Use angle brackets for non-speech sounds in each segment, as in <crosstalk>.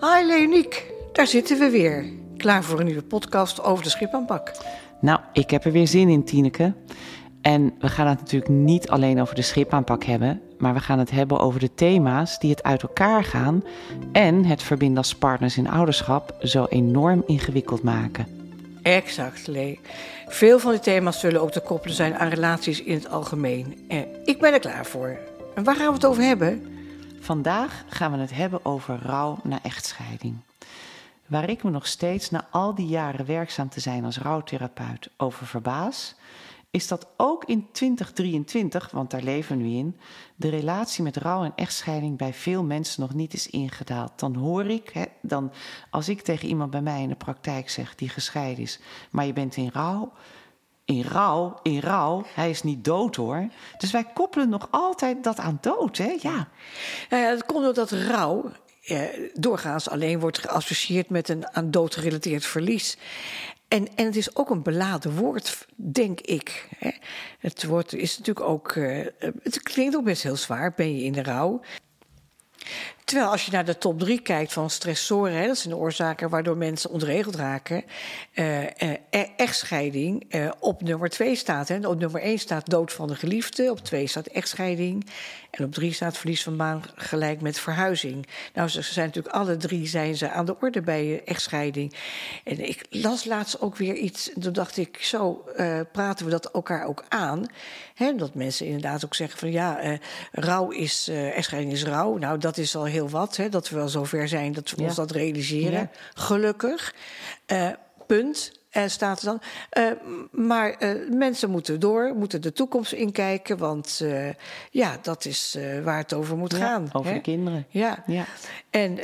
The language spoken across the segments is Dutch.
Hi Leoniek, daar zitten we weer. Klaar voor een nieuwe podcast over de schipaanpak. Nou, ik heb er weer zin in, Tineke. En we gaan het natuurlijk niet alleen over de schipaanpak hebben, maar we gaan het hebben over de thema's die het uit elkaar gaan en het verbinden als partners in ouderschap zo enorm ingewikkeld maken. Exact, Lee. Veel van die thema's zullen ook te koppelen zijn aan relaties in het algemeen. En ik ben er klaar voor. En waar gaan we het over hebben? Vandaag gaan we het hebben over rouw na echtscheiding. Waar ik me nog steeds na al die jaren werkzaam te zijn als rouwtherapeut over verbaas, is dat ook in 2023, want daar leven we nu in, de relatie met rouw en echtscheiding bij veel mensen nog niet is ingedaald. Dan hoor ik, hè, dan, als ik tegen iemand bij mij in de praktijk zeg die gescheiden is, maar je bent in rouw. In rouw, in rouw, hij is niet dood hoor. Dus wij koppelen nog altijd dat aan dood, hè? Ja. Nou ja, het komt doordat rouw eh, doorgaans alleen wordt geassocieerd met een aan dood gerelateerd verlies. En, en het is ook een beladen woord, denk ik. Het woord is natuurlijk ook. Uh, het klinkt ook best heel zwaar. Ben je in de rouw? Terwijl als je naar de top drie kijkt van stressoren, hè, dat zijn de oorzaken waardoor mensen ontregeld raken, uh, uh, echtscheiding uh, op nummer twee staat. Hè. Op nummer één staat dood van de geliefde, op twee staat echtscheiding en op drie staat verlies van baan gelijk met verhuizing. Nou, ze zijn natuurlijk alle drie zijn ze aan de orde bij echtscheiding. En ik las laatst ook weer iets, en toen dacht ik, zo praten we dat elkaar ook aan. Hè, dat mensen inderdaad ook zeggen van ja, rouw is, echtscheiding is rouw. Nou, dat is al heel heel wat. Hè, dat we wel zover zijn dat we ons dat realiseren. Ja. Gelukkig. Uh, punt. En staat er dan. Uh, maar uh, mensen moeten door, moeten de toekomst inkijken. Want ja, dat is waar het over moet ja, gaan. Over hè? de kinderen. Ja. ja. En,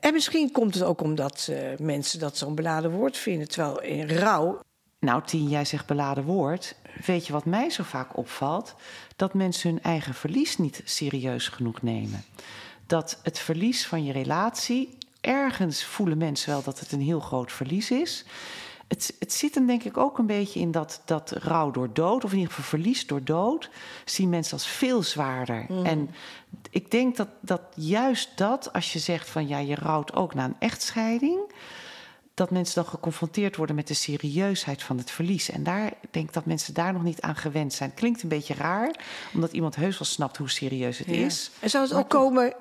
en misschien komt het ook omdat mensen dat zo'n beladen woord vinden. Terwijl in rouw. Nou, Tien, jij zegt beladen woord. Weet je wat mij zo vaak opvalt? Dat mensen hun eigen verlies niet serieus genoeg nemen dat het verlies van je relatie, ergens voelen mensen wel dat het een heel groot verlies is. Het, het zit hem denk ik ook een beetje in dat, dat rouw door dood, of in ieder geval verlies door dood, zien mensen als veel zwaarder. Mm. En ik denk dat, dat juist dat, als je zegt van ja, je rouwt ook na een echtscheiding, dat mensen dan geconfronteerd worden met de serieusheid van het verlies. En daar denk ik dat mensen daar nog niet aan gewend zijn. Klinkt een beetje raar, omdat iemand heus wel snapt hoe serieus het ja. is. En zou het ook komen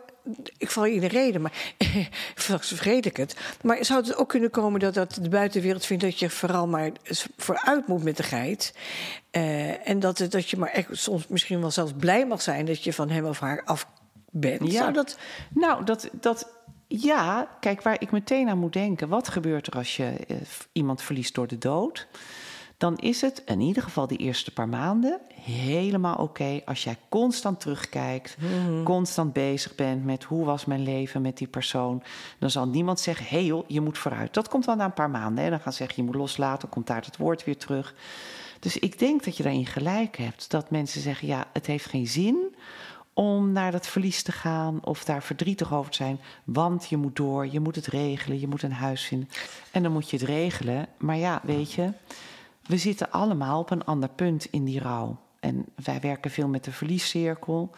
ik val je in de reden, maar straks <laughs> vergeet ik het. Maar zou het ook kunnen komen dat, dat de buitenwereld vindt dat je vooral maar vooruit moet met de geit? Uh, en dat, dat je maar echt soms misschien wel zelfs blij mag zijn dat je van hem of haar af bent. Ja, zou dat... nou, dat, dat, ja, kijk waar ik meteen aan moet denken. Wat gebeurt er als je uh, iemand verliest door de dood? Dan is het in ieder geval die eerste paar maanden helemaal oké okay als jij constant terugkijkt, mm. constant bezig bent met hoe was mijn leven met die persoon. Dan zal niemand zeggen, hé hey joh, je moet vooruit. Dat komt wel na een paar maanden. Hè. Dan gaan ze zeggen, je moet loslaten, komt daar het woord weer terug. Dus ik denk dat je daarin gelijk hebt. Dat mensen zeggen, ja, het heeft geen zin om naar dat verlies te gaan of daar verdrietig over te zijn. Want je moet door, je moet het regelen, je moet een huis vinden. En dan moet je het regelen. Maar ja, weet je we zitten allemaal op een ander punt in die rouw. En wij werken veel met de verliescirkel.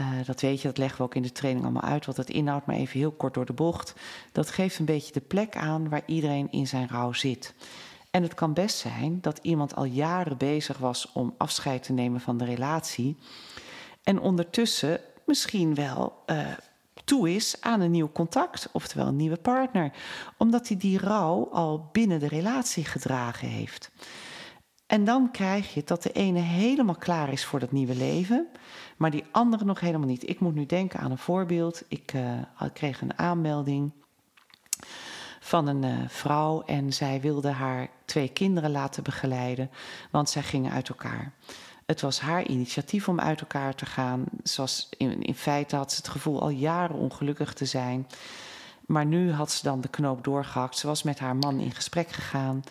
Uh, dat weet je, dat leggen we ook in de training allemaal uit, wat dat inhoudt, maar even heel kort door de bocht. Dat geeft een beetje de plek aan waar iedereen in zijn rouw zit. En het kan best zijn dat iemand al jaren bezig was om afscheid te nemen van de relatie. En ondertussen misschien wel uh, toe is aan een nieuw contact, oftewel een nieuwe partner, omdat hij die rouw al binnen de relatie gedragen heeft. En dan krijg je dat de ene helemaal klaar is voor dat nieuwe leven, maar die andere nog helemaal niet. Ik moet nu denken aan een voorbeeld. Ik uh, kreeg een aanmelding van een uh, vrouw en zij wilde haar twee kinderen laten begeleiden, want zij gingen uit elkaar. Het was haar initiatief om uit elkaar te gaan. Zoals in, in feite had ze het gevoel al jaren ongelukkig te zijn. Maar nu had ze dan de knoop doorgehakt. Ze was met haar man in gesprek gegaan.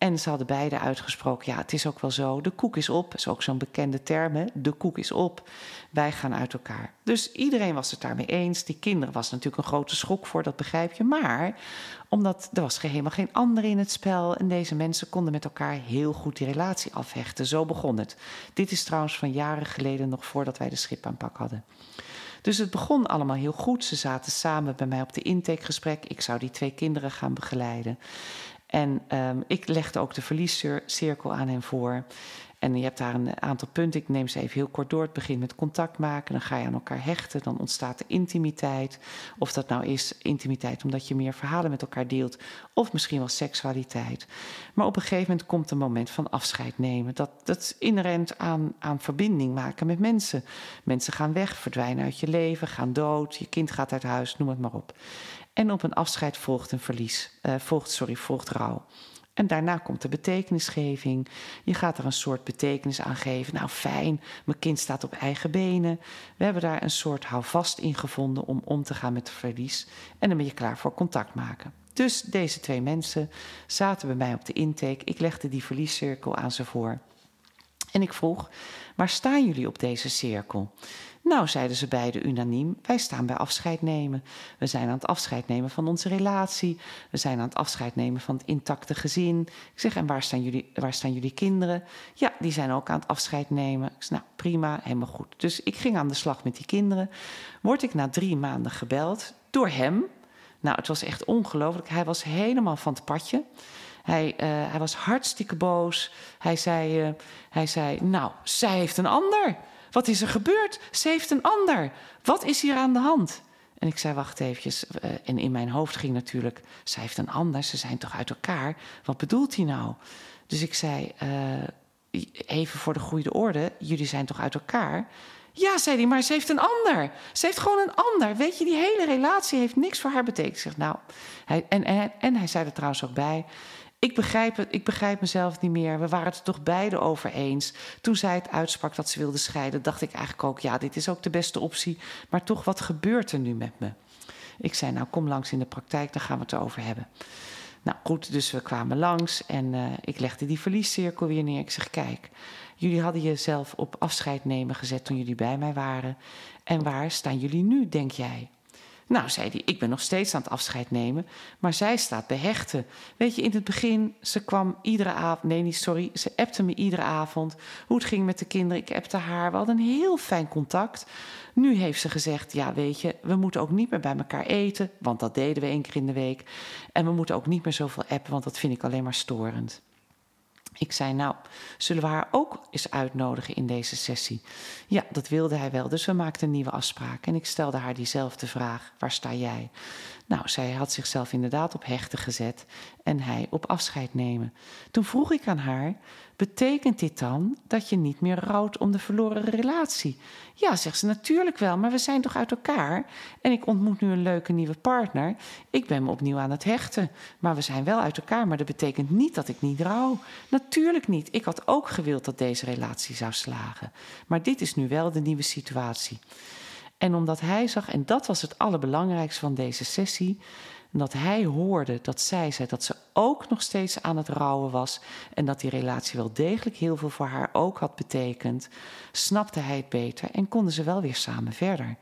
En ze hadden beide uitgesproken: ja, het is ook wel zo. De koek is op. Dat is ook zo'n bekende term. Hè? De koek is op. Wij gaan uit elkaar. Dus iedereen was het daarmee eens. Die kinderen was natuurlijk een grote schok voor, dat begrijp je. Maar omdat er was helemaal geen ander in het spel. En deze mensen konden met elkaar heel goed die relatie afhechten. Zo begon het. Dit is trouwens van jaren geleden, nog voordat wij de schipaanpak hadden. Dus het begon allemaal heel goed. Ze zaten samen bij mij op de intakegesprek. Ik zou die twee kinderen gaan begeleiden. En um, ik legde ook de verliescirkel aan hen voor. En je hebt daar een aantal punten. Ik neem ze even heel kort door. Het begint met contact maken. Dan ga je aan elkaar hechten. Dan ontstaat er intimiteit. Of dat nou is intimiteit omdat je meer verhalen met elkaar deelt. Of misschien wel seksualiteit. Maar op een gegeven moment komt een moment van afscheid nemen. Dat, dat is inherent aan, aan verbinding maken met mensen. Mensen gaan weg, verdwijnen uit je leven, gaan dood. Je kind gaat uit huis, noem het maar op. En op een afscheid volgt een verlies. Uh, volgt, sorry, volgt rouw. En daarna komt de betekenisgeving. Je gaat er een soort betekenis aan geven. Nou, fijn, mijn kind staat op eigen benen. We hebben daar een soort houvast in gevonden om om te gaan met verlies. En dan ben je klaar voor contact maken. Dus deze twee mensen zaten bij mij op de intake. Ik legde die verliescirkel aan ze voor. En ik vroeg: waar staan jullie op deze cirkel? Nou, zeiden ze beiden unaniem, wij staan bij afscheid nemen. We zijn aan het afscheid nemen van onze relatie. We zijn aan het afscheid nemen van het intacte gezin. Ik zeg, en waar staan jullie, waar staan jullie kinderen? Ja, die zijn ook aan het afscheid nemen. Ik zeg, nou, prima, helemaal goed. Dus ik ging aan de slag met die kinderen. Word ik na drie maanden gebeld door hem. Nou, het was echt ongelooflijk. Hij was helemaal van het padje. Hij, uh, hij was hartstikke boos. Hij zei, uh, hij zei, nou, zij heeft een ander. Wat is er gebeurd? Ze heeft een ander. Wat is hier aan de hand? En ik zei, wacht eventjes. Uh, en in mijn hoofd ging natuurlijk, zij heeft een ander. Ze zijn toch uit elkaar? Wat bedoelt hij nou? Dus ik zei, even voor de goede orde. Jullie zijn toch uit elkaar? Ja, zei hij, maar ze heeft een ander. Ze heeft gewoon een ander. Weet je, die hele relatie heeft niks voor haar betekend. Zeg, nou, hij, en, en, en hij zei er trouwens ook bij. Ik begrijp, het, ik begrijp mezelf niet meer. We waren het er toch beide over eens. Toen zij het uitsprak dat ze wilde scheiden, dacht ik eigenlijk ook: ja, dit is ook de beste optie. Maar toch, wat gebeurt er nu met me? Ik zei: Nou, kom langs in de praktijk, daar gaan we het over hebben. Nou goed, dus we kwamen langs en uh, ik legde die verliescirkel weer neer. Ik zeg: Kijk, jullie hadden jezelf op afscheid nemen gezet toen jullie bij mij waren. En waar staan jullie nu, denk jij? Nou, zei hij, ik ben nog steeds aan het afscheid nemen, maar zij staat behechten. Weet je, in het begin, ze kwam iedere avond, nee, niet sorry, ze appte me iedere avond hoe het ging met de kinderen. Ik appte haar, we hadden een heel fijn contact. Nu heeft ze gezegd, ja, weet je, we moeten ook niet meer bij elkaar eten, want dat deden we één keer in de week. En we moeten ook niet meer zoveel appen, want dat vind ik alleen maar storend. Ik zei, nou, zullen we haar ook eens uitnodigen in deze sessie? Ja, dat wilde hij wel, dus we maakten een nieuwe afspraak. En ik stelde haar diezelfde vraag, waar sta jij? Nou, zij had zichzelf inderdaad op hechten gezet en hij op afscheid nemen. Toen vroeg ik aan haar, betekent dit dan dat je niet meer rouwt om de verloren relatie? Ja, zegt ze, natuurlijk wel, maar we zijn toch uit elkaar? En ik ontmoet nu een leuke nieuwe partner. Ik ben me opnieuw aan het hechten, maar we zijn wel uit elkaar. Maar dat betekent niet dat ik niet rouw. Natuurlijk niet. Ik had ook gewild dat deze relatie zou slagen. Maar dit is nu wel de nieuwe situatie. En omdat hij zag, en dat was het allerbelangrijkste van deze sessie, dat hij hoorde dat zij zei dat ze ook nog steeds aan het rouwen was en dat die relatie wel degelijk heel veel voor haar ook had betekend, snapte hij het beter en konden ze wel weer samen verder.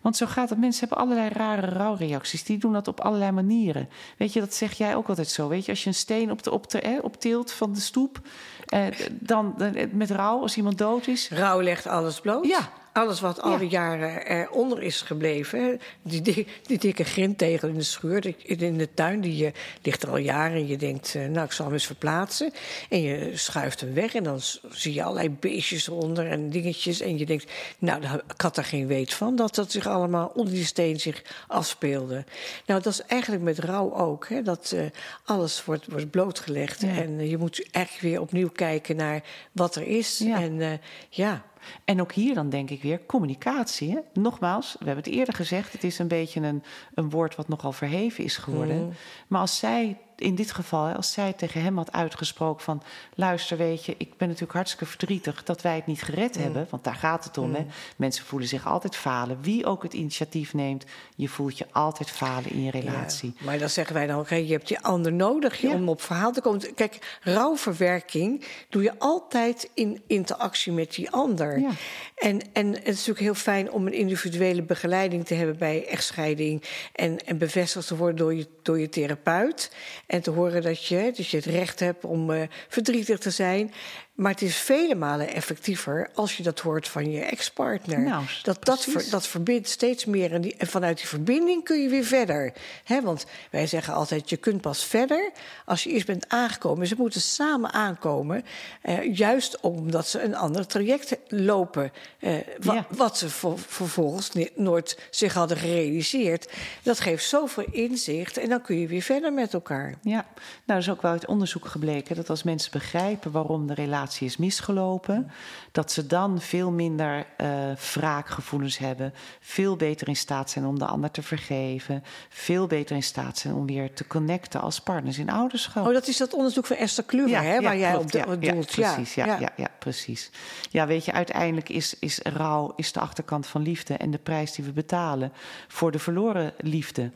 Want zo gaat het. Mensen hebben allerlei rare rouwreacties. Die doen dat op allerlei manieren. Weet je, dat zeg jij ook altijd zo. Weet je, als je een steen op, de, op, de, eh, op tilt van de stoep, eh, dan eh, met rouw, als iemand dood is. Rouw legt alles bloot. Ja, alles wat al die jaren eronder is gebleven. Die, die, die dikke grindtegel in de schuur, in de tuin, die uh, ligt er al jaren. En je denkt, uh, nou, ik zal hem eens verplaatsen. En je schuift hem weg en dan zie je allerlei beestjes eronder en dingetjes. En je denkt, nou, ik had daar geen weet van, dat dat zich allemaal onder die steen zich afspeelde. Nou, dat is eigenlijk met rouw ook. Hè, dat uh, alles wordt, wordt blootgelegd. Ja. En je moet eigenlijk weer opnieuw kijken naar wat er is. Ja. En ja... En ook hier dan denk ik weer communicatie. Hè? Nogmaals, we hebben het eerder gezegd, het is een beetje een, een woord wat nogal verheven is geworden. Mm. Maar als zij in dit geval, als zij tegen hem had uitgesproken van... luister, weet je, ik ben natuurlijk hartstikke verdrietig dat wij het niet gered mm. hebben. Want daar gaat het om, mm. hè. Mensen voelen zich altijd falen. Wie ook het initiatief neemt, je voelt je altijd falen in je relatie. Ja, maar dan zeggen wij dan ook, je hebt die ander nodig ja. om op verhaal te komen. Kijk, rouwverwerking doe je altijd in interactie met die ander. Ja. En, en het is natuurlijk heel fijn om een individuele begeleiding te hebben bij echtscheiding... en, en bevestigd te worden door je, door je therapeut... En te horen dat je, dus je het recht hebt om uh, verdrietig te zijn. Maar het is vele malen effectiever als je dat hoort van je ex-partner. Nou, dat, dat, ver- dat verbindt steeds meer. En, die, en vanuit die verbinding kun je weer verder. Hè, want wij zeggen altijd, je kunt pas verder als je eerst bent aangekomen. Ze moeten samen aankomen. eh, juist omdat ze een ander traject lopen. eh, wa- Ja. Wat ze ver- vervolgens nooit zich hadden gerealiseerd. Dat geeft zoveel inzicht. En dan kun je weer verder met elkaar. Ja, nou, er is ook wel uit onderzoek gebleken dat als mensen begrijpen waarom de relatie is misgelopen, dat ze dan veel minder eh wraakgevoelens hebben, veel beter in staat zijn om de ander te vergeven, veel beter in staat zijn om weer te connecten als partners in ouderschap. Oh, dat is dat onderzoek van Esther Kluwer, hè, waar jij klopt, op, de, ja, doelt. precies, ja, ja. Ja, precies. Ja, weet je, uiteindelijk is, is rouw is de achterkant van liefde en de prijs die we betalen voor de verloren liefde.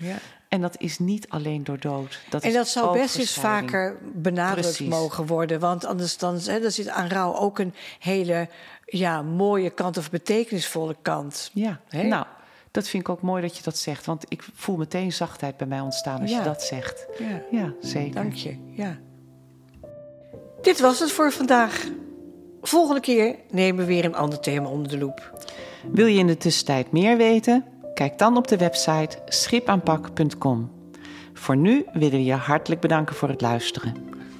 En dat is niet alleen door dood. Dat En dat zou best eens vaker benadrukt Precies. mogen worden. Want anders dan, hè, dan zit aan rouw ook een hele ja, mooie kant of betekenisvolle kant. Ja, Hè? nou, dat vind ik ook mooi dat je dat zegt. Want ik voel meteen zachtheid bij mij ontstaan als Ja. je dat zegt. Ja, Ja, zeker. dank je. Ja. Dit was het voor vandaag. Volgende keer nemen we weer een ander thema onder de loep. Wil je in de tussentijd meer weten? Kijk dan op de website schipaanpak.com. Voor nu willen we je hartelijk bedanken voor het luisteren.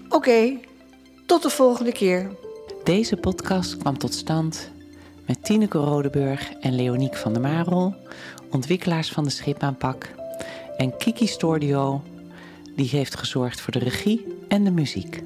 Oké, tot de volgende keer. Deze podcast kwam tot stand met Tineke Rodeburg en Leoniek van der Marel, ontwikkelaars van de Schipaanpak, en Kiki Stordio, die heeft gezorgd voor de regie en de muziek.